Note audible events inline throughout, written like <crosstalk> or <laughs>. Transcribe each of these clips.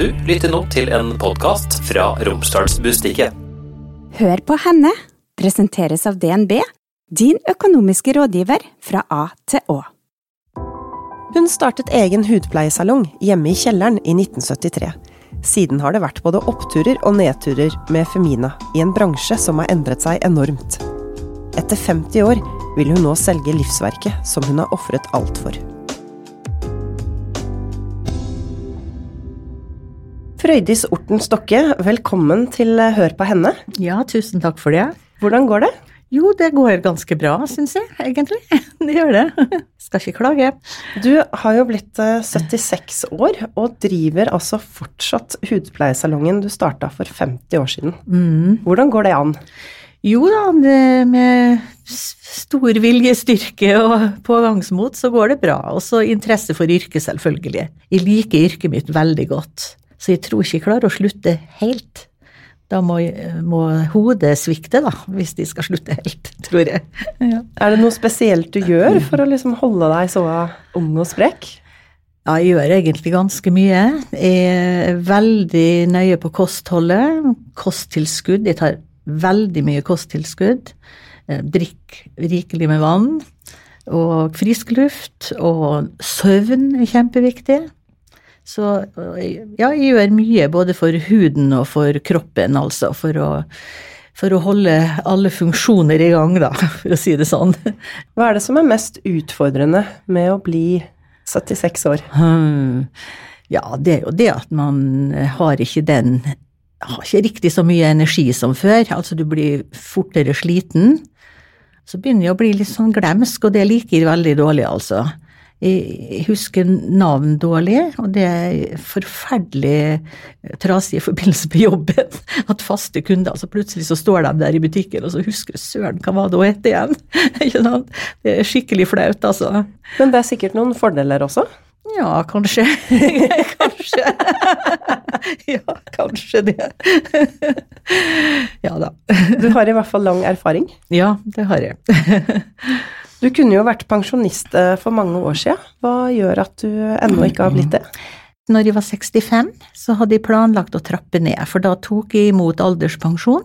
Du lytter nå til en podkast fra Romsdalsbustikket. Hør på henne presenteres av DNB, din økonomiske rådgiver fra A til Å. Hun startet egen hudpleiesalong hjemme i kjelleren i 1973. Siden har det vært både oppturer og nedturer med Femina, i en bransje som har endret seg enormt. Etter 50 år vil hun nå selge livsverket som hun har ofret alt for. Frøydis Orten Stokke, velkommen til Hør på henne. Ja, tusen takk for det. Hvordan går det? Jo, det går ganske bra, syns jeg, egentlig. <laughs> Det gjør det. Skal ikke klage. Du har jo blitt 76 år, og driver altså fortsatt hudpleiesalongen du starta for 50 år siden. Mm. Hvordan går det an? Jo da, det, med stor viljestyrke og pågangsmot så går det bra. Og så interesse for yrket, selvfølgelig. Jeg liker yrket mitt veldig godt, så jeg tror ikke jeg klarer å slutte helt. Da må, må hodet svikte, da, hvis de skal slutte helt, tror jeg. Ja. Er det noe spesielt du gjør for å liksom holde deg så ung og sprek? Ja, jeg gjør egentlig ganske mye. Jeg er veldig nøye på kostholdet. Kosttilskudd. Jeg tar veldig mye kosttilskudd. Drikk rikelig med vann. Og frisk luft. Og søvn er kjempeviktig. Så ja, jeg gjør mye både for huden og for kroppen, altså, for å, for å holde alle funksjoner i gang, da, <laughs> for å si det sånn. Hva er det som er mest utfordrende med å bli 76 år? Hmm. Ja, det er jo det at man har ikke den har ikke riktig så mye energi som før. Altså, du blir fortere sliten. Så begynner jeg å bli litt sånn glemsk, og det liker jeg veldig dårlig, altså. Jeg husker navn dårlig, og det er forferdelig trasig i forbindelse med jobben. <laughs> At faste kunder, så plutselig så står de der i butikken, og så husker søren, hva var det hun het igjen? <laughs> Det er skikkelig flaut, altså. Men det er sikkert noen fordeler også? Ja, kanskje. <laughs> kanskje. ja, kanskje det. ja da. Du har i hvert fall lang erfaring? Ja, det har jeg. Du kunne jo vært pensjonist for mange år siden. Hva gjør at du ennå ikke har blitt det? Når jeg var 65, så hadde jeg planlagt å trappe ned, for da tok jeg imot alderspensjon.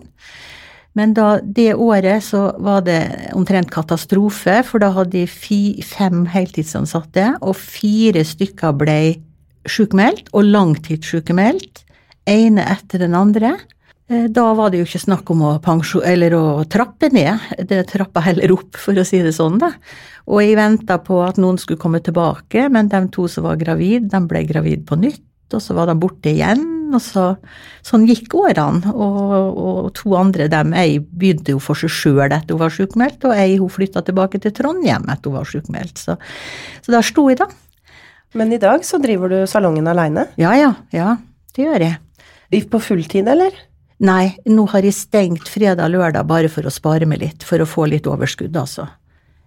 Men da, det året så var det omtrent katastrofe, for da hadde jeg fem heltidsansatte, og fire stykker ble sykemeldt, og langtidssykemeldt, ene etter den andre. Da var det jo ikke snakk om å, å trappe ned, det trappa heller opp, for å si det sånn, da. Og jeg venta på at noen skulle komme tilbake, men de to som var gravid, de ble gravid på nytt, og så var de borte igjen, og så sånn gikk årene. Og, og to andre, dem, ei begynte jo for seg sjøl etter hun var sjukmeldt, og ei hun flytta tilbake til Trondheim etter hun var sjukmeldt, så, så der sto jeg, da. Men i dag så driver du salongen aleine? Ja, ja, ja, det gjør jeg. På fulltid, eller? Nei, nå har jeg stengt fredag og lørdag bare for å spare meg litt, for å få litt overskudd, altså.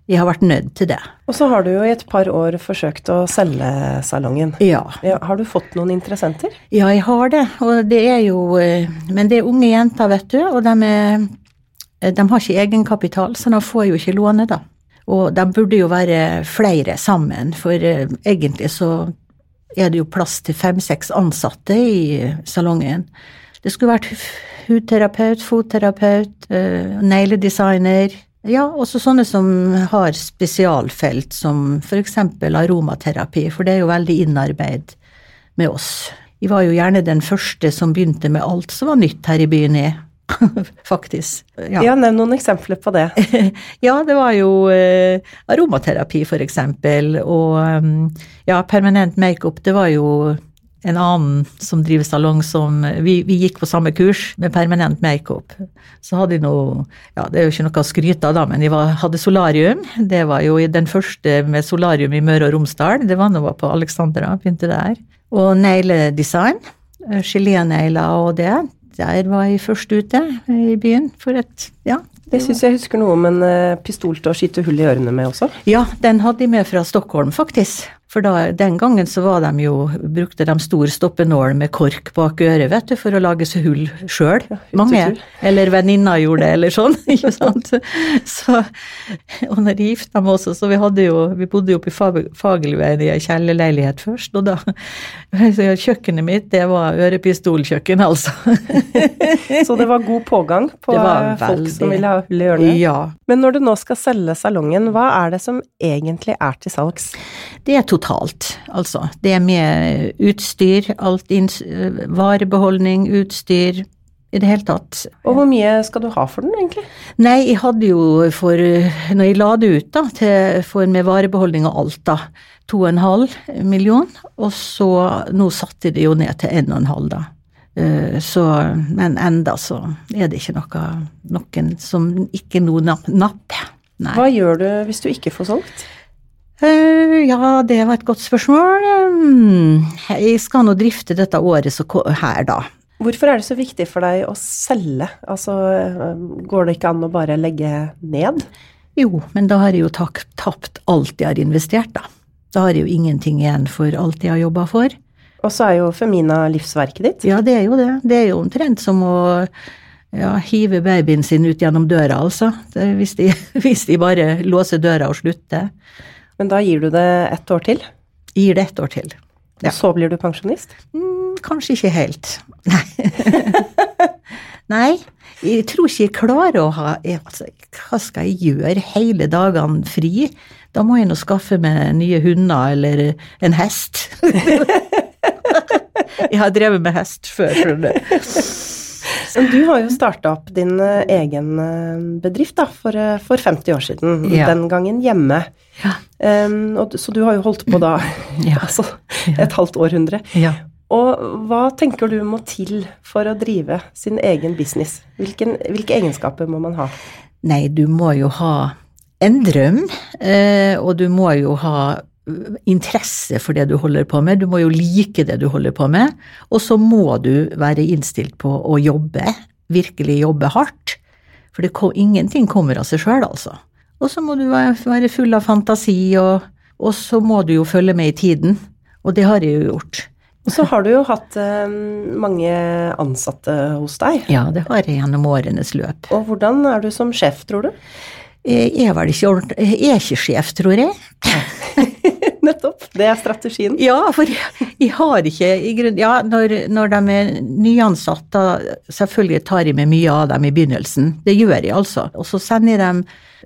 Jeg har vært nødt til det. Og så har du jo i et par år forsøkt å selge salongen. Ja. ja. Har du fått noen interessenter? Ja, jeg har det. Og det er jo Men det er unge jenter, vet du, og de, er, de har ikke egenkapital, så de får jo ikke låne, da. Og de burde jo være flere sammen, for egentlig så er det jo plass til fem-seks ansatte i salongen. Det skulle vært hudterapeut, fotterapeut, negledesigner ja, også sånne som har spesialfelt, som eksempel aromaterapi, for det er jo veldig innarbeid med oss. Vi var jo gjerne den første som begynte med alt som var nytt her i byen, i, <laughs> faktisk. Ja, ja Nevn noen eksempler på det. <laughs> ja, det var jo eh, aromaterapi, for eksempel, og ja, permanent makeup, det var jo en annen som driver salong som vi, vi, gikk på samme kurs med permanent makeup. Så hadde de noe Ja, det er jo ikke noe å skryte av, da, men de var, hadde solarium. Det var jo den første med solarium i Møre og Romsdal. Det var nå på Alexandra, begynte der. Og negledesign. Gelénegler og det. Der var jeg først ute i byen for et Ja. Det syns jeg husker noe om en pistol til å skyte hull i ørene med også. Ja, den hadde de med fra Stockholm, faktisk. For da, den gangen så var de jo, brukte de stor stoppenål med kork bak øret, vet du, for å lage seg hull sjøl. Mange. Eller venninna gjorde det, eller sånn. <laughs> ikke sant. Så, og når de gifta meg også, så vi hadde jo, vi bodde jo oppe i Fagerlveien i ei kjellerleilighet først, og da så Kjøkkenet mitt, det var ørepistolkjøkken, altså. <laughs> så det var god pågang på folk som ville ha hull i ørene? Ja. Men når du nå skal selge salongen, hva er det som egentlig er til salgs? Det er totalt, altså. Det med utstyr, alt inn, varebeholdning, utstyr, i det hele tatt. Og hvor mye skal du ha for den, egentlig? Nei, jeg hadde jo for Når jeg la det ut, da, til, for med varebeholdning og alt, da, to og en halv million, og så Nå satte jeg det jo ned til en og en halv, da. Eh, så, men enda så er det ikke noe, noen som ikke noe napper. Hva gjør du hvis du ikke får solgt? Uh, ja, det var et godt spørsmål. Um, jeg skal nå drifte dette året så her, da. Hvorfor er det så viktig for deg å selge? Altså, går det ikke an å bare legge ned? Jo, men da har jeg jo tapt alt jeg har investert, da. Da har jeg jo ingenting igjen for alt jeg har jobba for. Og så er jo Femina livsverket ditt. Ja, det er jo det. Det er jo omtrent som å ja, hive babyen sin ut gjennom døra, altså. Hvis de, <laughs> hvis de bare låser døra og slutter. Men da gir du det ett år til? Gir det ett år til. Ja. Og så blir du pensjonist? Mm, kanskje ikke helt. <laughs> Nei. <laughs> Nei. Jeg tror ikke jeg klarer å ha altså, Hva skal jeg gjøre hele dagene fri? Da må jeg nå skaffe meg nye hunder eller en hest. <laughs> jeg har drevet med hest før, skjønner du. Men du har jo starta opp din eh, egen eh, bedrift da, for, eh, for 50 år siden. Ja. Den gangen hjemme. Ja. Um, og, så du har jo holdt på da <laughs> ja. altså et halvt århundre. Ja. Og hva tenker du må til for å drive sin egen business? Hvilken, hvilke egenskaper må man ha? Nei, du må jo ha en drøm, og du må jo ha interesse for det du holder på med, du må jo like det du holder på med, og så må du være innstilt på å jobbe, virkelig jobbe hardt, for det, ingenting kommer av seg sjøl, altså. Og så må du være full av fantasi, og, og, så må du jo følge med i tiden, og det har jeg jo gjort. Og så har du jo hatt eh, mange ansatte hos deg. Ja, det har jeg gjennom årenes løp. Og hvordan er du som sjef, tror du? Jeg er vel ikke ordentlig Jeg er ikke sjef, tror jeg. <laughs> Nettopp. Det er strategien. Ja, for jeg, har ikke i grunn... Ja, når, når de er nyansatte, selvfølgelig tar jeg med mye av dem i begynnelsen. Det gjør jeg altså. Og så sender jeg dem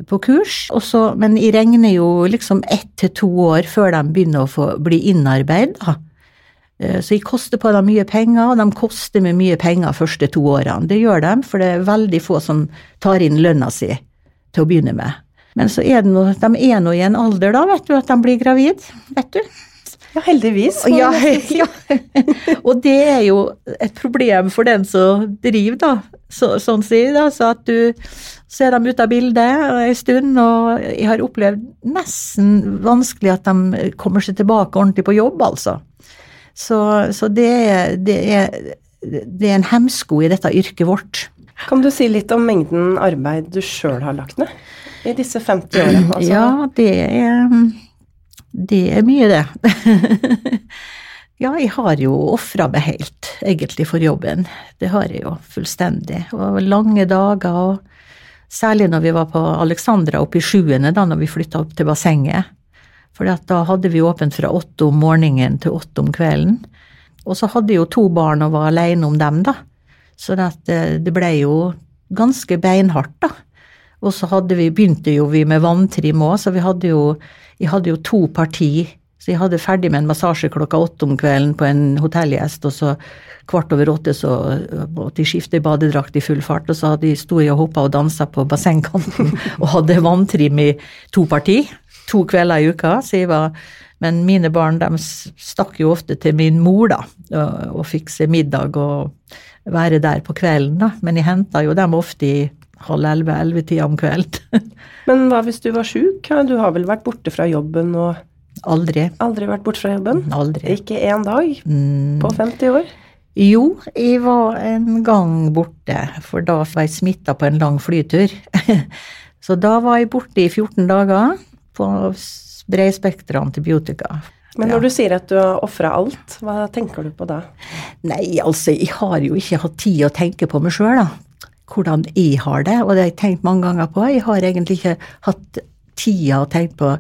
på kurs, også, men jeg regner jo liksom ett til to år før de begynner å få bli innarbeida. Eh, så jeg koster på dem mye penger, og de koster meg mye penger første to årene. Det gjør de, for det er veldig få som tar inn lønna si til å begynne med. Men så er det noe, de er nå i en alder da, vet du, at de blir gravid, vet du. Ja, heldigvis. Ja, ja. <laughs> og det er jo et problem for den som driver, da, så, sånn sier da, så at du ser dem ut av bildet en stund, og jeg har opplevd nesten vanskelig at de kommer seg tilbake ordentlig på jobb, altså. Så, så det, det, er, det er en hemsko i dette yrket vårt. Kan du si litt om mengden arbeid du sjøl har lagt ned i disse 50 årene? Altså? Ja, det er, det er mye, det. <laughs> ja, jeg har jo ofra meg helt, egentlig, for jobben. Det har jeg jo fullstendig. Og lange dager, og særlig når vi var på Alexandra oppe i sjuende, da når vi flytta opp til bassenget. For da hadde vi åpent fra åtte om morgenen til åtte om kvelden. Og så hadde jeg jo to barn og var aleine om dem, da. Så det, det ble jo ganske beinhardt, da. Og så hadde vi, begynte jo vi med vanntrim òg, så vi hadde jo, jeg hadde jo to parti. Så jeg hadde ferdig med en massasje klokka åtte om kvelden på en hotellgjest, og så kvart over åtte så måtte jeg skifte badedrakt i full fart, og så hadde jeg sto jeg og hoppa og dansa på bassengkanten <laughs> og hadde vanntrim i to parti. To kvelder i uka. Så jeg var Men mine barn de stakk jo ofte til min mor, da, og, og fikk seg middag og være der på kvelden, da. Men jeg henta jo dem ofte i halv elleve-ellevetida om kvelden. <laughs> Men hva hvis du var sjuk? Du har vel vært borte fra jobben og Aldri. Aldri vært borte fra jobben? Aldri. Ikke én dag mm. på 50 år? Jo, jeg var en gang borte, for da var jeg smitta på en lang flytur. <laughs> Så da var jeg borte i 14 dager på bredspektra antibiotika. Men Ja. når du sier at du har ofra alt, hva tenker du på da? Nei, altså, jeg har jo ikke hatt tid å tenke på meg sjøl, da. Hvordan jeg har det, og det har jeg tenkt mange ganger på. Jeg har egentlig ikke hatt tida å tenke på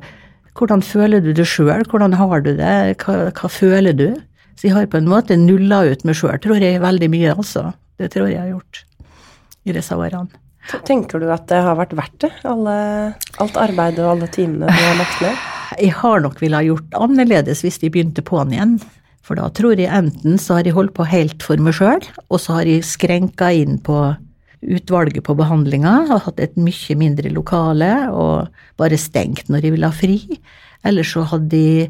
hvordan føler du det sjøl, hvordan har du det, hva, hva føler du? Så jeg har på en måte nulla ut meg sjøl, tror jeg, veldig mye, altså. Det tror jeg jeg har gjort i disse årene. Tenker du at det har vært verdt det? Alle, alt arbeidet og alle timene du har lagt ned? <sighs> Jeg har nok ville ha gjort annerledes hvis de begynte på'n igjen. For da tror jeg enten så har jeg holdt på helt for meg sjøl, og så har jeg skrenka inn på utvalget på behandlinga og hatt et mye mindre lokale og bare stengt når de ville ha fri. Eller så hadde de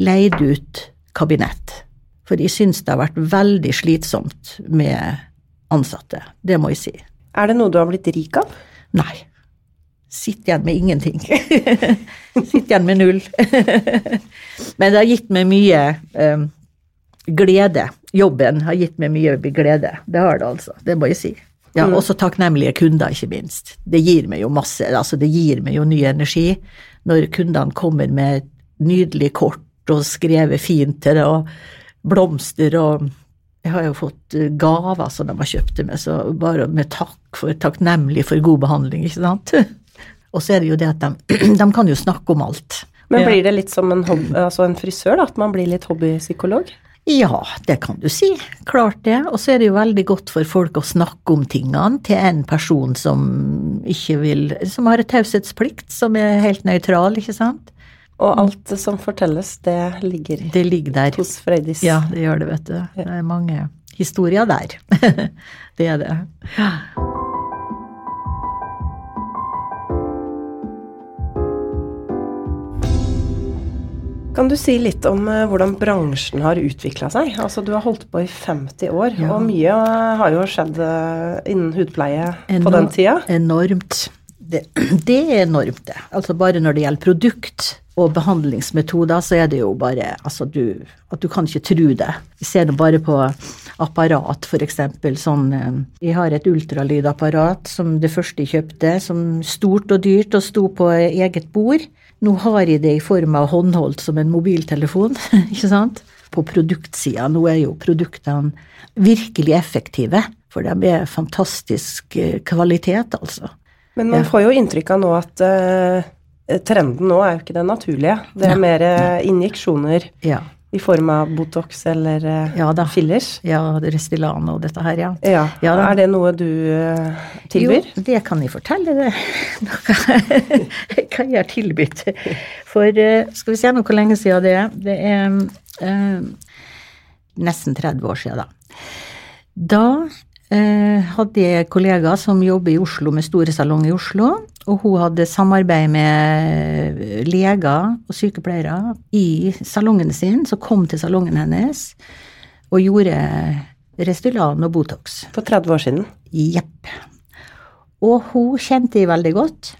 leid ut kabinett. For jeg syns det har vært veldig slitsomt med ansatte. Det må jeg si. Er det noe du har blitt rik av? Nei. Sitt igjen med ingenting. <laughs> Sitt igjen med null. <laughs> Men det har gitt meg mye um, glede. Jobben har gitt meg mye glede. Det har det altså. Det må jeg si. Ja, Også takknemlige kunder, ikke minst. Det gir meg jo masse, altså det gir meg jo ny energi når kundene kommer med nydelige nydelig kort og skrevet fint til det, og blomster og jeg har jo fått eh, gaver som de har kjøpt til meg, så bare med takk for takknemlig for god behandling, ikke sant. <laughs> Og så er det jo det at de, <clears throat> de kan jo snakke om alt. Men blir det litt som en, hobby, altså en frisør, da? At man blir litt hobbypsykolog? Ja, det kan du si. Klart det. Og så er det jo veldig godt for folk å snakke om tingene til en person som ikke vil Som har et taushetsplikt, som er helt nøytral, ikke sant. Og alt som fortelles, det ligger Det ligger der. hos Frøydis. Ja, det gjør det, vet du. Det er mange historier der. <laughs> det er det. Kan du si litt om eh, hvordan bransjen har utvikla seg? Altså, du har holdt på i 50 år, Ja. og mye eh, har jo skjedd eh, innen hudpleie på den tida. Enormt. Det, <clears throat> det er enormt, det. Altså bare når det gjelder produkt og behandlingsmetoder, så er det jo bare altså du, at du kan ikke tro det. Vi ser nå bare på apparat, eksempel. Sånn, eh, jeg har et ultralydapparat som det første jeg kjøpte, som stort og dyrt og sto på eget bord. Nå har jeg det i form av håndholdt som en mobiltelefon, <laughs> ikke sant? På produktsida, nå er jo produktene virkelig effektive, for de er fantastisk eh, kvalitet, altså. Men man får jo inntrykk av nå at uh, trenden nå er jo ikke det naturlige. Det er mer uh, injeksjoner Ja, i form av Botox eller eh, Ja da. fillers. ja Restylane og dette her, ja. Ja. Ja. Er det noe du eh, tilbyr? Jo, det kan jeg fortelle deg. <laughs> Hva jeg har tilbudt. For eh, skal vi se nå hvor lenge siden det er. Det er eh, nesten 30 år siden, da. Da eh, hadde jeg kollegaer som jobber i Oslo med store salong i Oslo. Og hun hadde samarbeid med leger og sykepleiere i salongen sin, som kom til salongen hennes og gjorde Restylan og Botox. For 30 år siden. Jepp. Og hun kjente de veldig godt.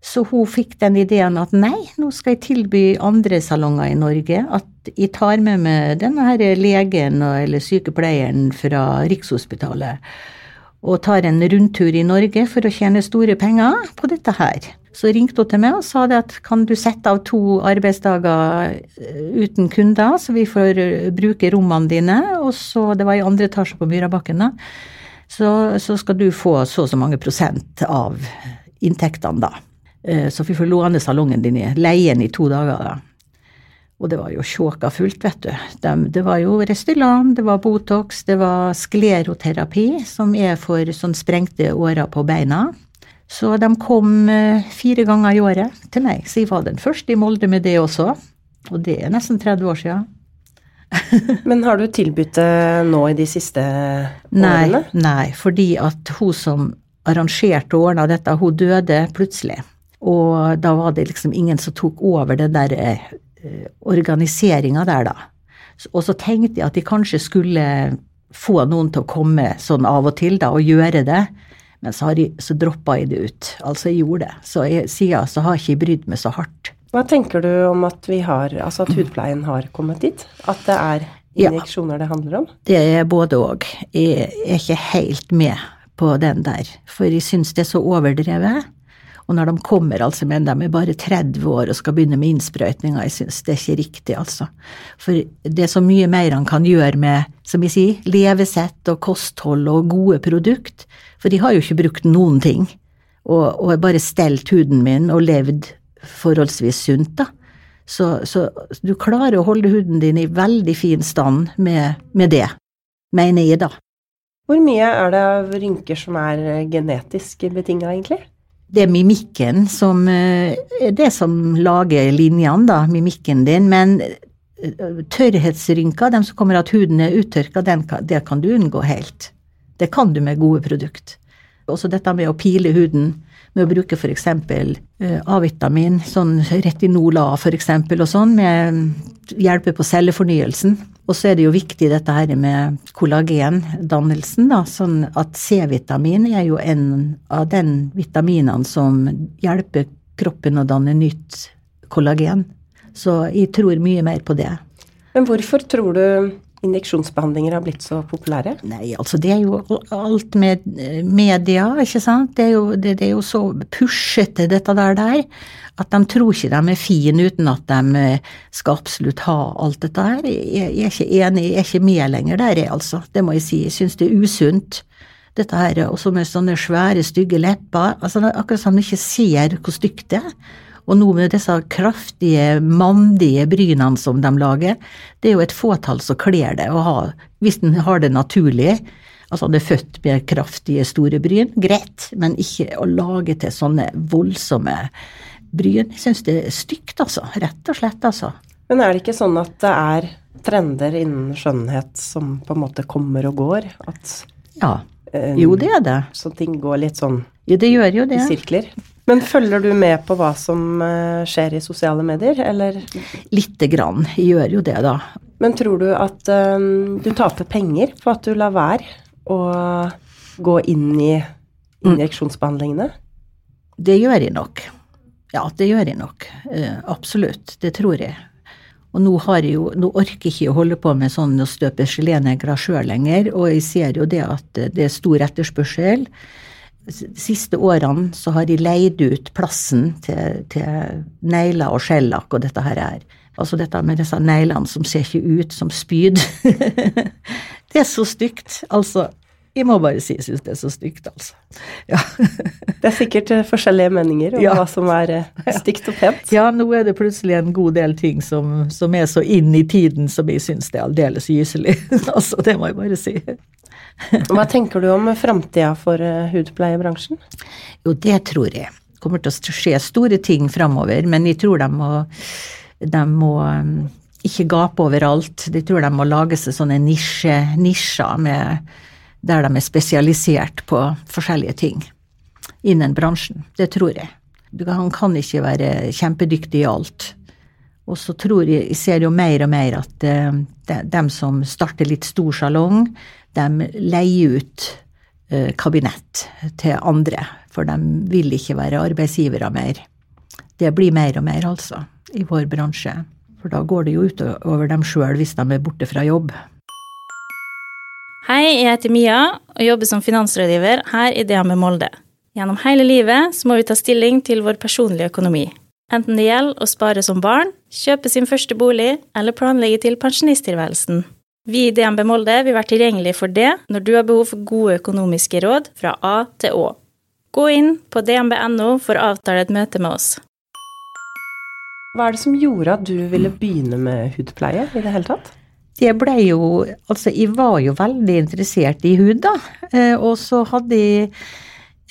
Så hun fikk den ideen at nei, nå skal jeg tilby andre salonger i Norge at jeg tar med meg denne her legen eller sykepleieren fra Rikshospitalet og tar en rundtur i Norge for å tjene store penger på dette her. Så ringte hun til meg og sa det at kan du sette av to arbeidsdager eh, uten kunder, så vi får eh, bruke rommene dine, og så, det var i andre etasje på Myrabakken da, så, så skal du få så og så mange prosent av inntektene da. Eh, Så vi får låne salongen din leie den i to dager da. Og det var jo sjåka fullt, vet du. De, det var jo Restylan, det var Botox, det var skleroterapi, som er for sånn sprengte årer på beina. Så de kom eh, fire ganger i året til meg, så jeg var den første i Molde med det også. Og det er nesten 30 år siden. <laughs> Men har du tilbudt det nå i de siste Nei, årene? nei, fordi at hun som arrangerte og ordna dette, hun døde plutselig. Og da var det liksom ingen som tok over det der eh, organiseringa der, da. Og så tenkte jeg at de kanskje skulle få noen til å komme sånn av og til, da, og gjøre det. Men så, har jeg, så droppa jeg det ut. Altså, jeg gjorde det. Så jeg, siden så har jeg ikke brydd meg så hardt. Hva tenker du om at vi har, altså at hudpleien har kommet dit? At det er Ja. injeksjoner det handler om? Det er både òg. Jeg er ikke helt med på den der, for jeg syns det er så overdrevet. Og når de kommer altså men de er bare 30 år og skal begynne med innsprøytninger, jeg synes det er ikke riktig, altså. For det er så mye mer han kan gjøre med, som jeg sier, levesett og kosthold og gode produkt. For de har jo ikke brukt noen ting, og, og bare stelt huden min og levd forholdsvis sunt, da. Så, så, du klarer å holde huden din i veldig fin stand med, med det, mener jeg, da. Hvor mye er det av rynker som er genetisk betinga, egentlig? Det er mimikken som eh, er det som lager linjene, da, mimikken din. Men eh, tørrhetsrynker, de som kommer at huden er uttørka, det kan du unngå helt. Det kan du med gode produkt. Også dette med å pile huden med å bruke f.eks. Eh, A-vitamin, sånn A f.eks., og sånn, med hjelpe på cellefornyelsen. Og så er det jo viktig dette her med kollagendannelsen, da, sånn at C-vitamin er jo en av den vitaminene som hjelper kroppen å danne nytt kollagen. Så jeg tror mye mer på det. Men hvorfor tror du injeksjonsbehandlinger har blitt så populære? Nei, altså det er jo alt med eh, media, ikke sant. Det er jo, det, det er jo så pushete, dette der, der, at de tror ikke de er fine uten at de eh, skal absolutt ha alt dette her. Jeg, jeg er ikke enig, jeg er ikke med lenger der, jeg altså. Det må jeg si. Jeg syns det er usunt. Dette her, også med sånne svære, stygge lepper. altså Akkurat som de ikke ser hvor stygt det er. Og nå med disse kraftige, mandige brynene som de lager, det er jo et fåtall som kler det å ha, hvis en har det naturlig. Altså han er født med kraftige, store bryn, greit, men ikke å lage til sånne voldsomme bryn. Jeg syns det er stygt, altså. Rett og slett, altså. Men er det ikke sånn at det er trender innen skjønnhet som på en måte kommer og går? At Ja. Jo, det er det. Så ting går litt sånn jo, det gjør jo det. i sirkler? Men følger du med på hva som eh, skjer i sosiale medier, eller? Lite grann. Jeg gjør jo det, da. Men tror du at um, du taper penger på at du lar være å gå inn i injeksjonsbehandlingene? Det gjør jeg nok. Ja, det gjør jeg nok. Uh, absolutt. Det tror jeg. Og nå, har jeg jo, nå orker jeg ikke å holde på med sånn å støpe gelénegler sjøl lenger, og jeg ser jo det at det er stor etterspørsel de siste årene så har de leid ut plassen til, til negler og skjellakk og dette her er. Altså dette med disse neglene som ser ikke ut som spyd. <laughs> det er så stygt. Altså, jeg må bare si jeg syns det er så stygt, altså. Ja. det er sikkert eh, forskjellige meninger om ja. hva som er eh, stygt og pent. Ja, nå er det plutselig en god del ting som, som er så inn i tiden som jeg syns det er aldeles gyselig. <laughs> altså, det må jeg bare si. Hva tenker du om framtida for eh, hudpleiebransjen? Jo, det tror jeg. Det kommer til å skje store ting framover, men jeg tror de må, de må um, ikke gape overalt. De tror de må lage seg sånne nisje, nisjer med, der de er spesialisert på forskjellige ting innen bransjen. Det tror jeg. Han kan ikke være kjempedyktig i alt. Og så tror jeg, jeg ser jo mer og mer at uh, de, de som starter litt stor salong, de leier ut eh, kabinett til andre, for de vil ikke være arbeidsgivere mer. Det blir mer og mer, altså, i vår bransje. For da går det jo utover dem sjøl hvis de er borte fra jobb. Hei, jeg heter Mia og jobber som finansrådgiver her i DNB Molde. Gjennom hele livet så må vi ta stilling til vår personlige økonomi. Enten det gjelder å spare som barn, kjøpe sin første bolig eller planlegge til pensjonisttilværelsen. Vi i DNB Molde vil være tilgjengelige for det når du har behov for gode økonomiske råd fra A til Å. Gå inn på dnb.no for å avtale et møte med oss. Hva er det som gjorde at du ville begynne med hudpleie i det hele tatt? Det ble jo Altså, jeg var jo veldig interessert i hud, da. Eh, og så hadde jeg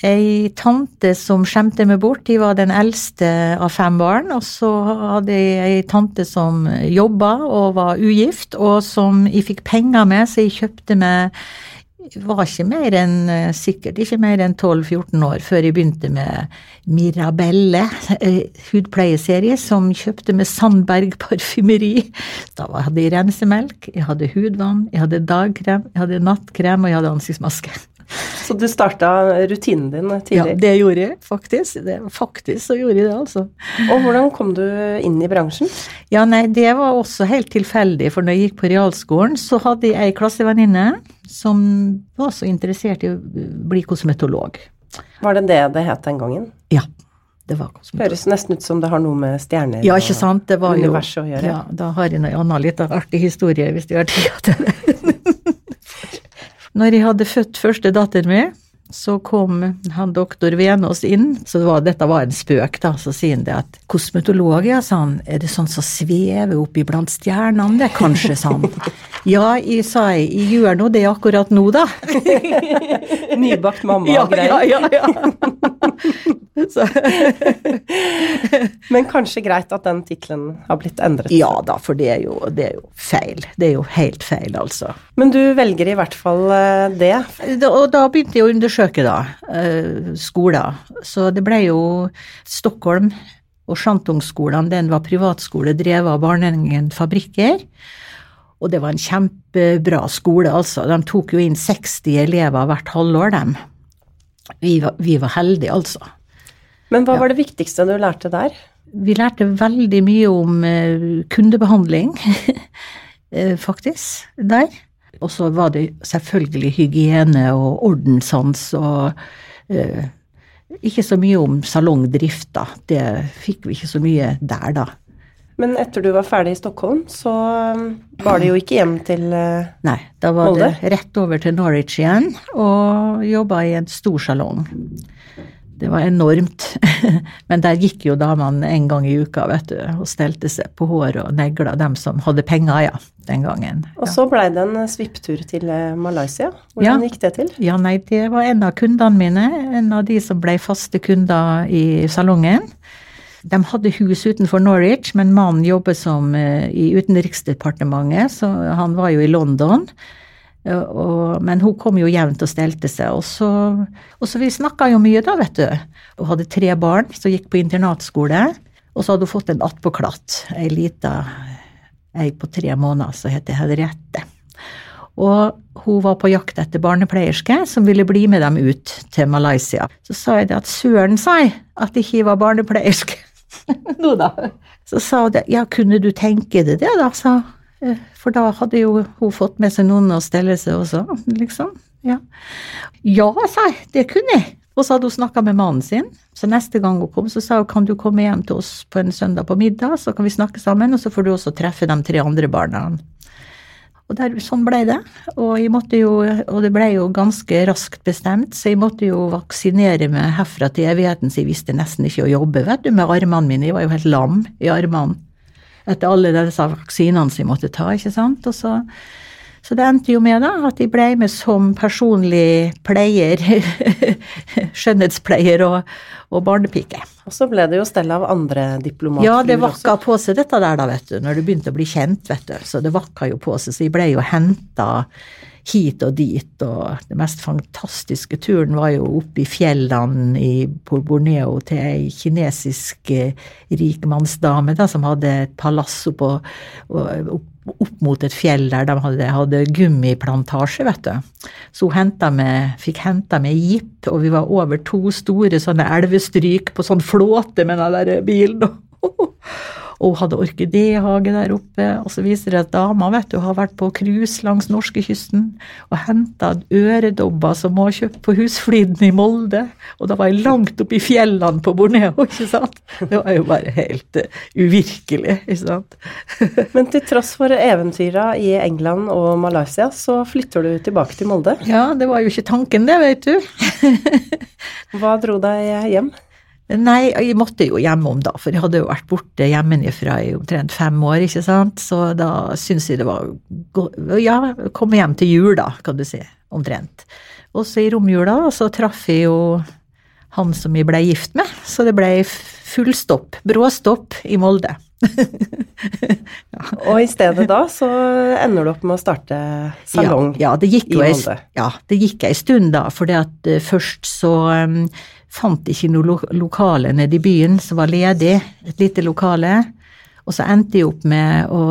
ei tante som skjemte meg bort. De var den eldste av fem barn. Og så hadde jeg ei tante som jobba og var ugift, og som jeg fikk penger med, så jeg kjøpte meg var ikke mer enn, sikkert ikke mer enn 12-14 år før jeg begynte med Mirabelle eh, hudpleieserie, som kjøpte med Sandberg parfymeri. Da hadde jeg rensemelk, jeg hadde hudvann, jeg hadde dagkrem, jeg hadde nattkrem og jeg hadde ansiktsmaske. Så du starta rutinen din tidlig? Ja, det gjorde jeg faktisk. Det, faktisk så gjorde jeg det, altså. Og hvordan kom du inn i bransjen? Ja, nei, det var også helt tilfeldig, for når jeg gikk på realskolen, så hadde jeg ei klassevenninne som var så interessert i å bli kosmetolog. Var det det det het den gangen? Ja. det var kosmetologi. Høres nesten ut som det har noe med stjerner Ja, ikke sant? Det var og universet å gjøre. Ja, da har jeg en annen litt artig historie, hvis du har tid til det. Når jeg hadde født første datter mi, så kom han doktor Venås inn, så det var, dette var en spøk, da. Så sier han det at kosmetolog, ja, sa han, er det sånn som svever oppi blant stjernene, det kanskje, sa han. <laughs> Ja, jeg sa jeg, jeg gjør nå det akkurat nå, da. <laughs> Nybakt mamma Ja, og greier. ja, ja, ja. <laughs> Men kanskje greit at den tittelen har blitt endret. ja da, for det er, jo, det er jo feil. Det er jo helt feil, altså. Men du velger i hvert fall eh, det. Og da begynte jeg å undersøke da, eh, skoler. Så det ble jo Stockholm og Sjantungsskolen, den var privatskole drevet av barnehagen Fabrikker. Og det var en kjempebra skole, altså. De tok jo inn 60 elever hvert halvår, dem. Vi var, vi var heldige, altså. Men hva var det viktigste du lærte der? Vi lærte veldig mye om eh, kundebehandling, <laughs> eh, faktisk, der. Og så var det selvfølgelig hygiene og ordenssans og eh, ikke så mye om salongdrift, da. Det fikk vi ikke så mye der, da. Men etter du var ferdig i Stockholm, så um, var det jo ikke hjem til eh, Nei, da var Molde? det rett over til Norwich igjen og jobba i en stor salong. Det var enormt. <laughs> Men der gikk jo damene en gang i uka, vet du, og stelte seg på håret og negler, dem som hadde penger, ja, den gangen. Og så blei det en svipptur til eh, Malaysia. Hvordan Ja. gikk det til? Ja, nei, det var en av kundene mine, en av de som ble faste kunder i salongen. De hadde hus utenfor Norwich, men mannen jobber som eh, i Utenriksdepartementet, så han var jo i London. Og, men hun kom jo jevnt og stelte seg, og så, og så vi snakka jo mye da, vet du. Hun hadde tre barn som gikk på internatskole, og så hadde hun fått en attpåklatt, ei lita ei på tre måneder som heter Henriette. Og hun var på jakt etter barnepleierske som ville bli med dem ut til Malaysia. Så sa jeg det at søren, sa jeg, at ikke var barnepleierske. <laughs> Nå da. Så sa hun det, ja, kunne du tenke deg det da, sa hun. For da hadde jo hun fått med seg noen å stelle seg også, liksom. Ja, ja sa jeg, det kunne jeg. Og så hadde hun snakka med mannen sin, så neste gang hun kom, så sa hun kan du komme hjem til oss på en søndag på middag, så kan vi snakke sammen, og så får du også treffe de tre andre barna. Og der, sånn ble det. Og, jo, og det ble jo ganske raskt bestemt, så jeg måtte jo vaksinere meg herfra til evigheten, så jeg visste nesten ikke å jobbe vet du, med armene mine. Jeg var jo helt lam i armene etter alle disse vaksinene som jeg måtte ta, ikke sant. Og så, så det endte jo med da, at jeg ble med som personlig pleier, <laughs> skjønnhetspleier og, og barnepike. Og så ble det jo stell av andre diplomatfruer Ja, det vakka også. på seg dette der, da, vet du, når du begynte å bli kjent, vet du. Så det vakka jo på seg, så jeg ble jo henta hit og dit, og den mest fantastiske turen var jo oppe i fjellene i på Borneo til ei kinesisk eh, rikmannsdame da, som hadde et palass oppå, opp, opp mot et fjell der de hadde, hadde gummiplantasje, vet du. Så hun med, fikk henta med jeep, og vi var over to store sånne elvestryk på sånn flåte med den der bilen. <laughs> Og hun hadde orkidéhage der oppe, og så viser det at dama vet du, har vært på cruise langs norskekysten og henta øredobber som hun har kjøpt på Husfliden i Molde. Og da var jeg langt oppe i fjellene på Borneo, <laughs> ikke sant. Det var jo bare helt uh, uvirkelig, ikke sant. <laughs> Men til tross for eventyra i England og Malaysia, så flytter du tilbake til Molde. Ja, det var jo ikke tanken det, vet du. <laughs> Hva dro deg hjem? Nei, jeg måtte jo hjemom da, for jeg hadde jo vært borte hjemmefra i omtrent fem år, ikke sant, så da syntes jeg det var Ja, komme hjem til jul, da, kan du si, omtrent. Og så i romjula så traff jeg jo han som jeg ble gift med, så det ble fullstopp, bråstopp i Molde. <laughs> Og i stedet da så ender du opp med å starte salong Ja, ja, i jo Molde. ja, det gikk ei stund da, for at eh, først så um, fant ikke noe lo lokale nede i byen som var ledig, et lite lokale. Og så endte jeg opp med å,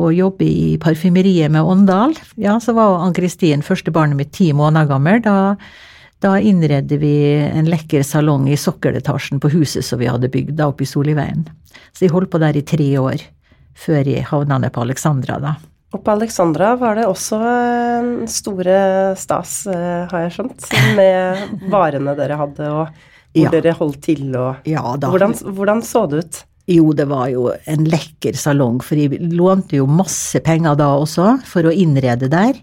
å jobbe i parfymeriet med Åndal. Ja, så var Ann-Kristin, første barnet mitt, ti måneder gammel. Da, da innredde vi en lekker salong i sokkeletasjen på huset som vi hadde bygd da oppe i Soliveien. Så jeg holdt på der i tre år, før jeg havna ned på Alexandra, da. Og på Alexandra var det også eh, store stas, eh, har jeg skjønt, med <laughs> varene dere hadde, og hvor Ja. dere holdt til og Ja da. hvordan, hvordan så det ut? Jo, det var jo en lekker salong, for jeg lånte jo masse penger da også for å innrede der.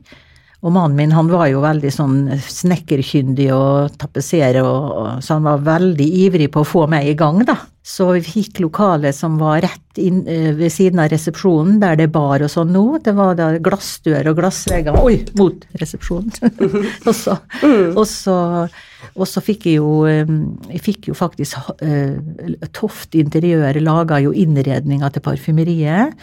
Og mannen min han var jo veldig sånn snekkerkyndig og tapetsere, og, og, så han var veldig ivrig på å få meg i gang, da. Så vi fikk lokalet som var rett inn, eh, ved siden av resepsjonen, der det er bar og sånn nå. Det var da glassdør og glassvegger Oi, mot resepsjonen. <laughs> og, så, og, så, og så fikk jeg jo eh, Jeg fikk jo faktisk uh, Toft Interiør laga jo innredninga til parfymeriet.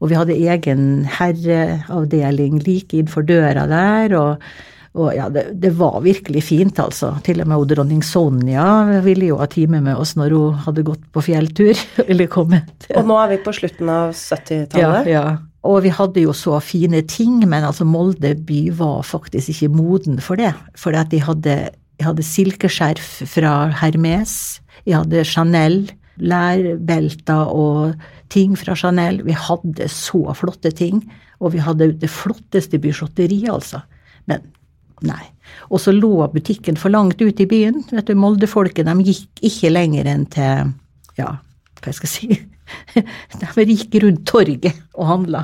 Og vi hadde egen herreavdeling like innenfor døra der. og og ja, det, det var virkelig fint, altså. Til og med dronning Sonja ville jo ha time med oss når hun hadde gått på fjelltur. <laughs> Eller kommet. Og nå er vi på slutten av 70-tallet. Ja, ja. Og vi hadde jo så fine ting, men altså Molde by var faktisk ikke moden for det. For at de hadde, jeg hadde silkeskjerf fra Hermes, jeg hadde Chanel, lærbelter og ting fra Chanel. Vi hadde så flotte ting, og vi hadde det flotteste bysjotteriet, altså. Men Nei. Og så lå butikken for langt ute i byen. Vet du, Molde-folket de gikk ikke lenger enn til ja, hva skal jeg si <laughs> De gikk rundt torget og handla.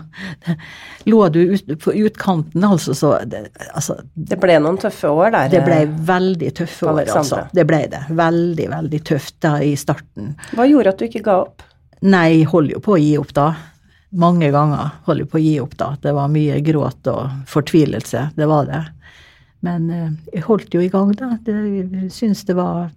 Lå du ut, på utkanten, altså, så det, altså, Det ble noen tøffe år der. det ble eh, veldig tøffe år, altså. Det ble det. Veldig, veldig tøft da i starten. Hva gjorde at du ikke ga opp? Nei, jeg holder jo på å gi opp da. Mange ganger holder jeg på å gi opp da. Det var mye gråt og fortvilelse, det var det. Men eh, jeg holdt jo i gang, da. Jeg syns det var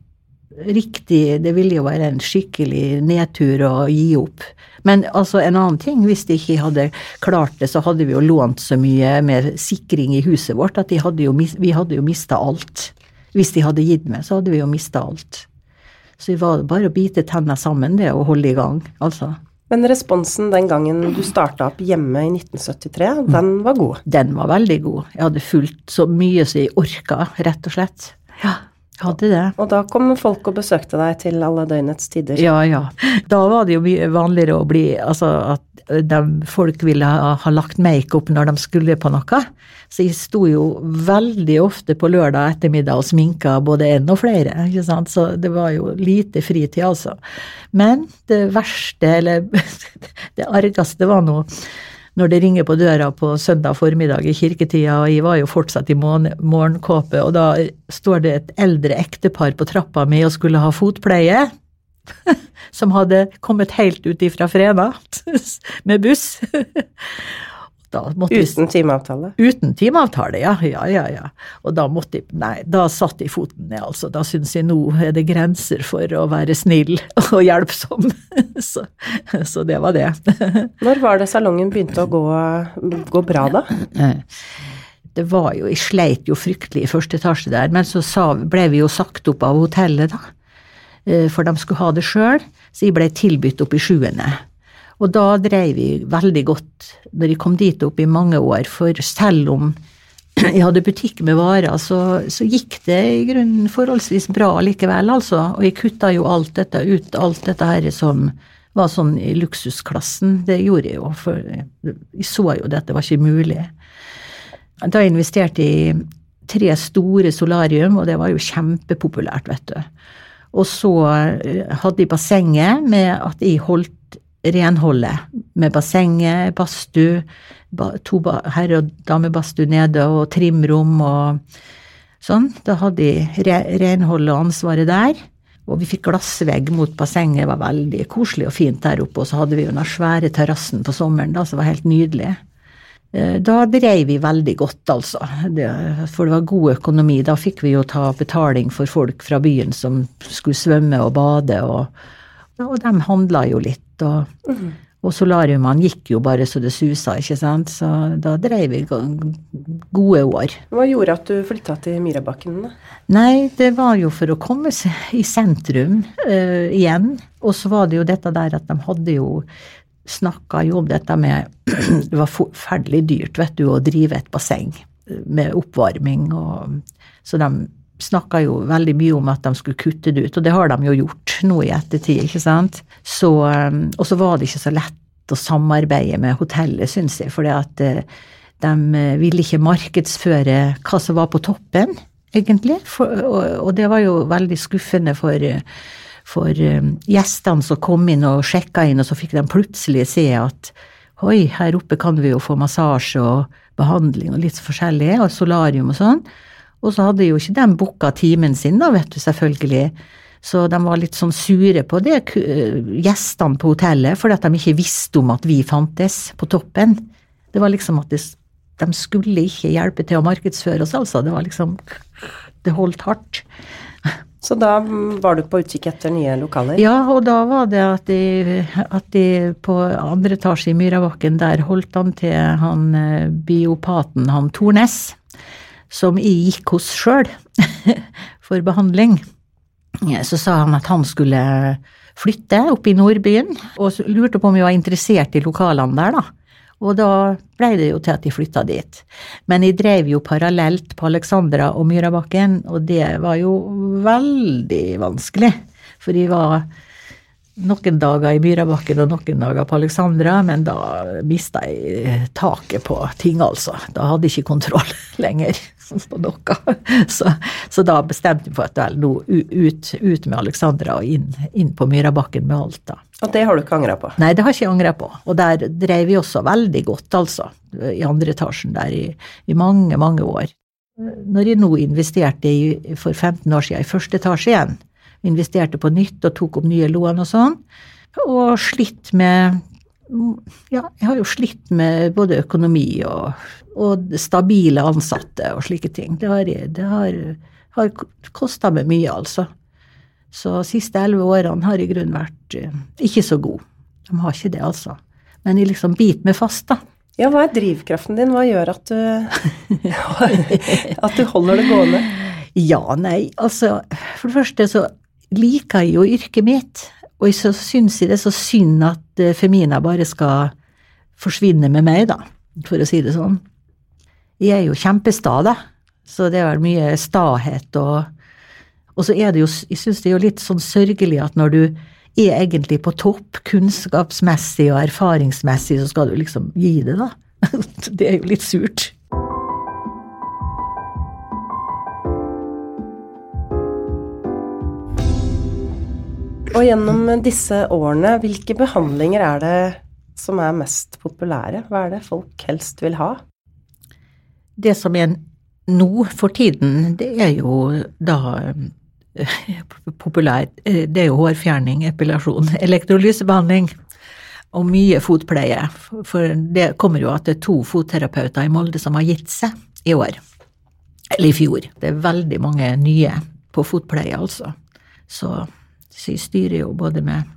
riktig Det ville jo være en skikkelig nedtur å gi opp. Men altså, en annen ting, hvis de ikke hadde klart det, så hadde vi jo lånt så mye med sikring i huset vårt at de hadde jo, vi hadde jo mista alt. Hvis de hadde gitt meg, så hadde vi jo mista alt. Så det var bare å bite tenna sammen, det, og holde i gang, altså. Men responsen den gangen du starta opp hjemme i 1973, den var god. Den var veldig god. Jeg hadde fulgt så mye som jeg orka, rett og slett. Ja, hadde det. Og da kom folk og besøkte deg til alle døgnets tider. Ja, ja. Da var det jo mye vanligere å bli Altså at de, folk ville ha, ha lagt makeup når de skulle på noe. Så jeg sto jo veldig ofte på lørdag ettermiddag og sminka både en og flere, ikke sant. Så det var jo lite fritid, altså. Men det verste, eller <laughs> det argeste, var nå når det ringer på døra på søndag formiddag i kirketida, og jeg var jo fortsatt i morgen, morgenkåpe, og da står det et eldre ektepar på trappa mi og skulle ha fotpleie. <laughs> Som hadde kommet helt ut ifra Frena <laughs> med buss. Da måtte Uten timeavtale. Uten timeavtale, ja, ja, ja, ja. Og da måtte jeg, nei, da satte jeg foten ned, altså. Da syns jeg nå er det grenser for å være snill <laughs> og hjelpsom. <laughs> Så, så det var det. <laughs> Når var det salongen begynte å gå, gå bra, da? <clears throat> Det var jo, jeg sleit jo fryktelig i første etasje der, men så sa, ble vi jo sagt opp av hotellet, da. Eh, For de skulle ha det sjøl, så jeg ble tilbudt opp i sjuende. Og da dreiv vi veldig godt når jeg kom dit opp i mange år, for selv om <clears throat> jeg hadde butikk med varer, så, så gikk det i grunnen forholdsvis bra likevel, altså. Og jeg kutta jo alt dette ut, alt dette her som var sånn i luksusklassen. Det gjorde jeg jo, for jeg så jo dette var ikke mulig. Da investerte jeg i tre store solarium, og det var jo kjempepopulært, vet du. Og så eh, hadde jeg bassenget med at jeg holdt renholdet. Med bassenget, badstue, ba, to herre- og damebadstue nede og trimrom og sånn. Da hadde de re, renholdet og ansvaret der. Og vi fikk glassvegg mot bassenget, det var veldig koselig og fint der oppe. Og så hadde vi jo den svære terrassen på sommeren, da, som var helt nydelig. Eh, Da dreiv vi veldig godt, altså. For det var god økonomi. Da fikk vi jo ta betaling for folk fra byen som skulle svømme og bade, og, og de handla jo litt. Og, og solariumene gikk jo bare så det susa, ikke sant. Så da dreiv vi gode år. Hva gjorde at du flytta til Myrabakken? da? Nei, det var jo for å komme seg i sentrum uh, igjen. Og så var det jo dette der at de hadde jo snakka jo om dette med <clears throat> Det var forferdelig dyrt, vet du, å drive et basseng med oppvarming og Så de snakka jo veldig mye om at de skulle kutte det ut, og det har de jo gjort nå i ettertid, ikke sant. Så, eh, og så var det ikke så lett å samarbeide med hotellet, syns jeg, fordi eh, de eh, ville ikke markedsføre hva som var på toppen. egentlig. For, og, og, det var jo veldig skuffende for, for um, gjestene som kom inn og sjekka inn, og så fikk de plutselig se at oi, her oppe kan vi jo få massasje og behandling og litt forskjellig, og solarium og sånn. Og så hadde jo ikke de booka timen sin, da, vet du, selvfølgelig. Så de var litt sånn sure på det, gjestene på hotellet, fordi at de ikke visste om at vi fantes på toppen. Det var liksom at de skulle ikke hjelpe til å markedsføre oss, altså. Det var liksom Det holdt hardt. Så da var du på utkikk etter nye lokaler? Ja, og da var det at de, at de på andre etasje i Myrabakken, der holdt han til han eh, biopaten, han Tornes, som jeg gikk hos sjøl <laughs> for behandling. Så sa han at han skulle flytte opp i Nordbyen, og lurte på om jeg var interessert i lokalene der, da. Og da blei det jo til at de flytta dit. Men jeg drev jo parallelt på Alexandra og Myrabakken, og det var jo veldig vanskelig. For jeg var noen dager i Myrabakken og noen dager på Alexandra, men da mista jeg taket på ting, altså. Da hadde jeg ikke kontroll <laughs> lenger på noe. Så, så da bestemte jeg for at vel, nå ut, ut, med Alexandra og inn, inn på Myrabakken med alt, da. Og det har du ikke angra på? Nei, det har jeg ikke angra på. Og der drev vi også veldig godt, altså. I andre etasjen der i, i mange, mange år. Når jeg nå investerte i, for 15 år siden i første etasje igjen, investerte på nytt og tok opp nye lån og sånn, og slitt med ja, jeg har jo slitt med både økonomi og, og stabile ansatte og slike ting. Det har, det har, har kosta meg mye, altså. Så de siste elleve årene har i grunnen vært uh, ikke så god. De har ikke det, altså. Men jeg liksom biter meg fast, da. Ja, hva er drivkraften din? Hva gjør at du, <laughs> at du holder det gående? Ja, nei, altså For det første så liker jo yrket mitt. Og så syns jeg det er så synd at uh, Femina bare skal forsvinne med meg, da, for å si det sånn. Jeg er jo kjempesta, da. Så det er vel mye stahet og og så er det jo, jeg syns det er jo litt sånn sørgelig at når du er egentlig på topp kunnskapsmessig og erfaringsmessig, så skal du liksom gi det, da. <laughs> Det er jo litt surt. Og gjennom disse årene, hvilke behandlinger er det som er mest populære? Hva er det folk helst vil ha? Det som er nå for tiden, det er jo da populært, eh, det er jo hårfjerning, epilasjon, <laughs> elektrolysebehandling og mye fotpleie. For det kommer jo at det er to fotterapeuter i Molde som har gitt seg i år. Eller i fjor. Det er veldig mange nye på fotpleie, altså. Så, så jeg styrer jo både med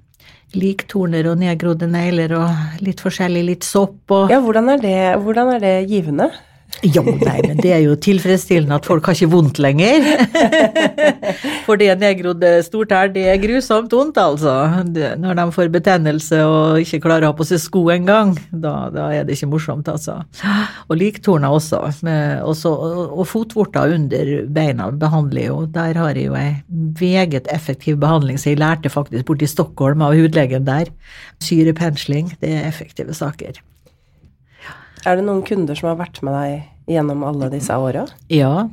liktorner og nedgrodde negler og litt forskjellig, litt sopp og Ja, hvordan er det, hvordan er det givende? Jo, nei, men det er jo tilfredsstillende at folk har ikke vondt lenger. <laughs> For det nedgrodde stortær, det er grusomt vondt, altså. Når de får betennelse og ikke klarer å ha på seg sko engang, da, da er det ikke morsomt, altså. Og liktorner også. Også og, og fotvorter under beina behandler jo. Der har jeg jo ei meget effektiv behandling, så jeg lærte faktisk borti Stockholm av hudlegen der. Syrepensling, det er effektive saker. Er det noen kunder som har vært med deg gjennom alle disse åra? Ja,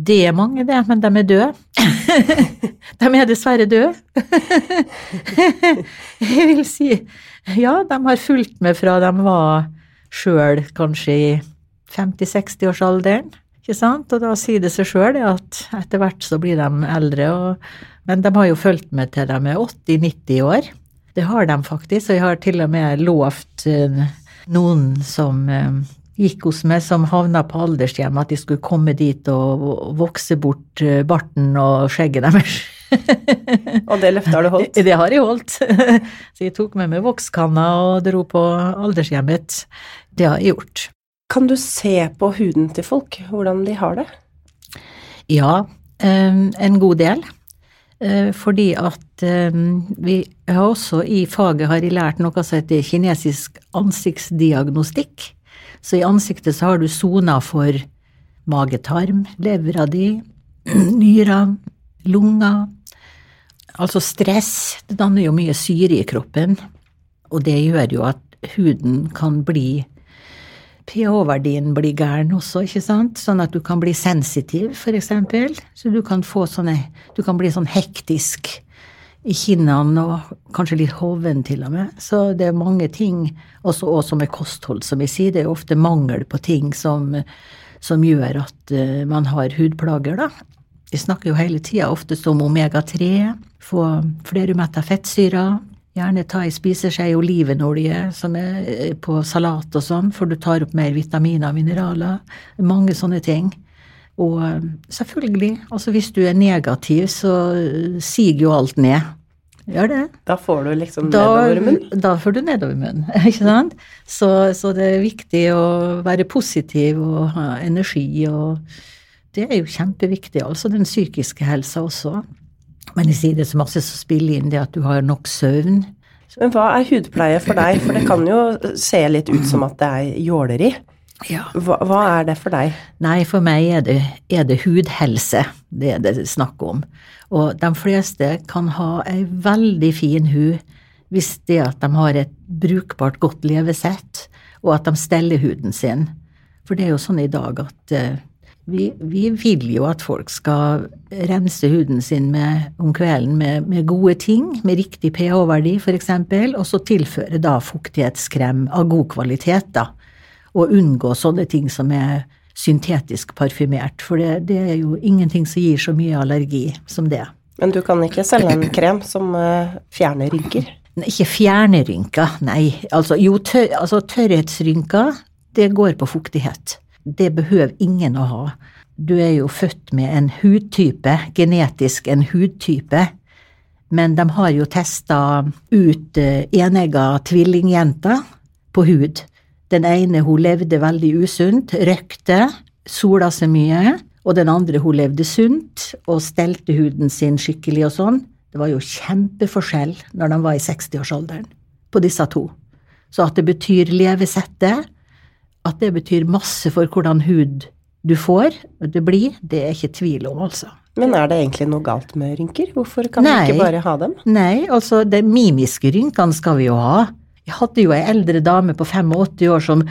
det er mange, det, men de er døde. <laughs> de er dessverre døde. <laughs> Jeg vil si ja, de har fulgt med fra de var sjøl kanskje i 50-60-årsalderen. Ikke sant? Og da sier det seg sjøl at etter hvert så blir de eldre. Og, men de har jo fulgt med til de er 80-90 år. Det har de faktisk, og jeg har til og med lovt uh, noen som eh, gikk hos meg, som havna på aldershjem, at de skulle komme dit og vokse bort eh, barten og skjegget deres. <laughs> og det løftet har du holdt? <laughs> Det har jeg holdt. <laughs> Så jeg tok med meg vokskanna og dro på aldershjemmet. Det har jeg gjort. Kan du se på huden til folk, hvordan de har det? Ja, eh, en god del. Fordi at vi har også i faget har lært noe som heter kinesisk ansiktsdiagnostikk. Så i ansiktet så har du soner for magetarm, levra di, <clears throat> nyra, lunger. Altså stress. Det danner jo mye syre i kroppen, og det gjør jo at huden kan bli pH-verdien blir gæren også, ikke sant? Sånn at du kan bli sensitiv, for eksempel. Så du kan få sånne Du kan bli sånn hektisk i kinnene og kanskje litt hoven til og med. Så det er mange ting, også, også med kosthold, som jeg sier. Det er ofte mangel på ting som, som gjør at uh, man har hudplager, da. Vi snakker jo hele tida oftest om omega-3, få flerumetta fettsyrer, Gjerne ta ei spiseskje olivenolje som er eh, på salat og sånn, for du tar opp mer vitaminer og mineraler. Mange sånne ting. Og eh, selvfølgelig, altså hvis du er negativ, så eh, siger jo alt ned. Gjør det. Da får du liksom da, nedover munnen? Da får du nedover munnen, <laughs> ikke sant. Så, så, det er viktig å være positiv og ha energi, og det er jo kjempeviktig, altså den psykiske helsa også. Men jeg sier det så masse som spiller inn det at du har nok søvn. Men hva er hudpleie for deg? For det kan jo se litt ut som at det er jåleri. Ja. Hva, hva, er det for deg? Nei, for meg er det, er det hudhelse det er det snakk om. Og de fleste kan ha ei veldig fin hud hvis det at de har et brukbart, godt levesett, og at de steller huden sin. For det er jo sånn i dag at uh, vi, vi, vil jo at folk skal rense huden sin med, om kvelden med, med, gode ting, med riktig pH-verdi f.eks., og så tilføre da fuktighetskrem av god kvalitet, da. Og unngå sånne ting som er syntetisk parfymert, for det, det er jo ingenting som gir så mye allergi som det. Men du kan ikke selge en krem som uh, fjerner rynker? Ikke fjerne rynker, nei. Altså, jo, tør, altså tørrhetsrynker, det går på fuktighet. Det behøver ingen å ha. Du er jo født med en hudtype, genetisk en hudtype, men de har jo testa ut eh, enegga tvillingjenter på hud. Den ene hun levde veldig usunt, røkte, sola seg mye, og den andre hun levde sunt og stelte huden sin skikkelig og sånn. Det var jo kjempeforskjell når de var i 60-årsalderen, på disse to. Så at det betyr levesettet, at det betyr masse for hvordan hud du får, det blir, det er ikke tvil om, altså. Men er det egentlig noe galt med rynker? Hvorfor kan Nei. vi ikke bare ha dem? Nei, altså de mimiske rynkene skal vi jo ha. Jeg hadde jo ei eldre dame på 85 år som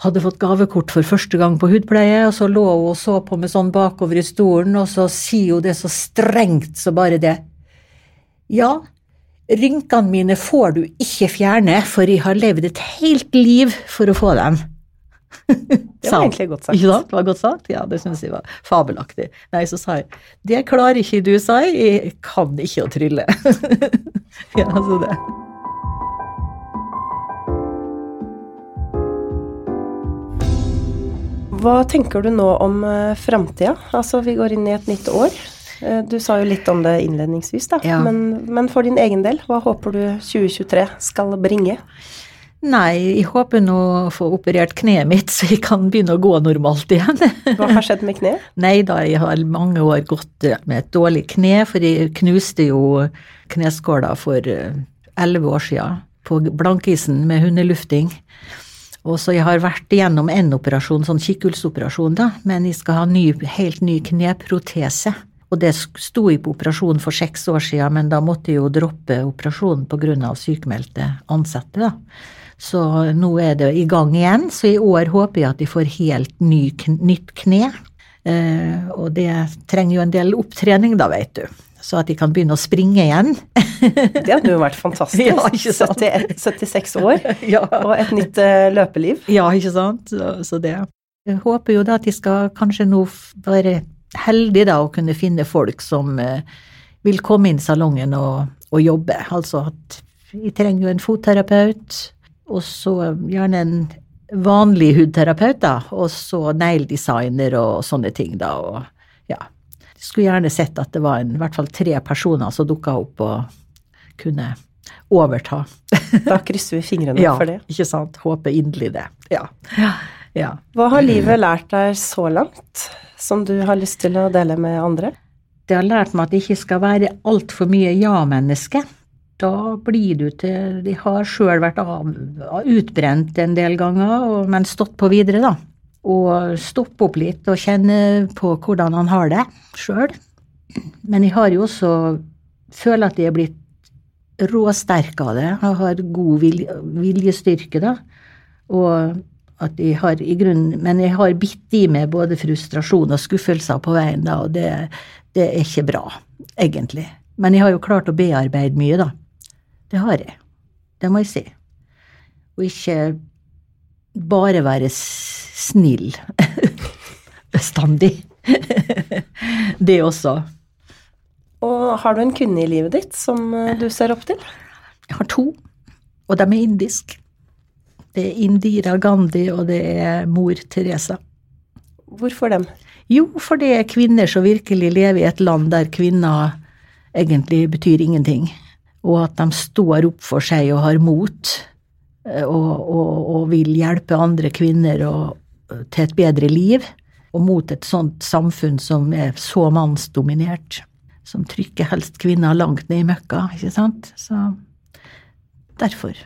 hadde fått gavekort for første gang på hudpleie, og så lå hun og så på med sånn bakover i stolen, og så sier hun det så strengt så bare det. Ja, rynkene mine får du ikke fjerne, for jeg har levd et helt liv for å få dem. <laughs> Det var egentlig godt sagt. Ja. Det var godt sagt? Ja, det syns jeg var fabelaktig. Nei, så sa jeg det klarer ikke du, sa jeg. Jeg kan ikke å trylle. <laughs> ja, så det. Hva tenker du nå om uh, framtida? Altså, vi går inn i et nytt år. Uh, du sa jo litt om det innledningsvis, da. Ja. Men, men for din egen del, hva håper du 2023 skal bringe? Nei, jeg håper nå å få operert kneet mitt, så jeg kan begynne å gå normalt igjen. Hva har skjedd med kneet? <laughs> Nei da, jeg har mange år gått med et dårlig kne, for jeg knuste jo kneskåla for eh, elleve år siden på blankisen med hundelufting. Og så jeg har vært igjennom en operasjon, sånn kikkhullsoperasjon, da, men jeg skal ha ny, helt ny kneprotese. Og det sto jeg på operasjon for seks år siden, men da måtte jeg jo droppe operasjonen pga. sykemeldte ansatte, da. Så nå er det i gang igjen, så i år håper jeg at jeg får helt ny, nytt kne. Eh, og det trenger jo en del opptrening, da, veit du. Så at de kan begynne å springe igjen. <laughs> det hadde jo vært fantastisk. Ja, ikke sant? 70, 76 år <laughs> ja. og et nytt uh, løpeliv. Ja, ikke sant. Så, så, det. Jeg håper jo da at de skal kanskje nå være heldige da å kunne finne folk som uh, vil komme inn i salongen og, og jobbe. Altså at vi trenger jo en fotterapeut, og så gjerne en vanlig hudterapeut, da, og så negledesigner og sånne ting, da, og ja. Skulle gjerne sett at det var en, i hvert fall tre personer som dukka opp og kunne overta. Da krysser vi fingrene <laughs> ja, for det. Ikke sant. Håper inderlig det. Ja. ja. Hva har livet lært deg så langt, som du har lyst til å dele med andre? Det har lært meg at det ikke skal være altfor mye ja-menneske da blir du til De har sjøl vært av, utbrent en del ganger, men stått på videre, da. Og stoppe opp litt og kjenne på hvordan han har det sjøl. Men jeg har jo også føler at jeg er blitt råsterk av det. Jeg har god viljestyrke, da. Og At jeg har i grunnen, men jeg har bitt i meg både frustrasjon og skuffelser på veien, da, og det, det er ikke bra, egentlig. Men jeg har jo klart å bearbeide mye, da. Det har jeg. Det må jeg si. Og ikke bare være snill <laughs> bestandig. <laughs> det også. Og har du en kvinne i livet ditt som eh, du ser opp til? Jeg har to, og de er indiske. Det er Indira Gandhi, og det er mor Teresa. Hvorfor dem? Jo, for det er kvinner som virkelig lever i et land der kvinner egentlig betyr ingenting. Og at de står opp for seg og har mot, og, og, og vil hjelpe andre kvinner og, til et bedre liv. Og mot et sånt samfunn som er så mannsdominert. Som trykker helst kvinner langt ned i møkka, ikke sant. Så derfor.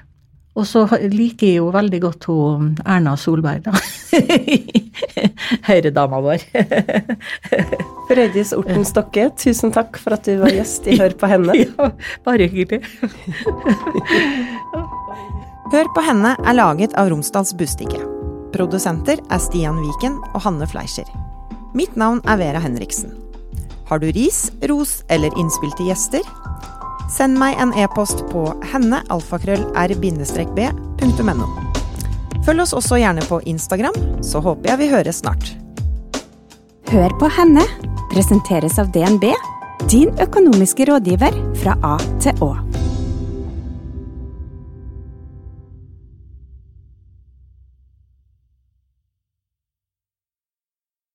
Og så liker jeg jo veldig godt hun Erna Solberg, da. <laughs> Høyredama vår. <laughs> Frøydis Orten Stokke, tusen takk for at du var gjest i Hør på henne. <laughs> Ja, bare hyggelig. Hør på henne er laget av Romsdals Bustikke. Produsenter er Stian Viken og Hanne Fleischer. Mitt navn er Vera Henriksen. Har du ris, ros eller innspill til gjester? Send meg en e-post på hennealfakrøll-r-b.no. Følg oss også gjerne på Instagram, så håper jeg vi høres snart. Hør på henne presenteres av DNB, din økonomiske rådgiver fra A til Å.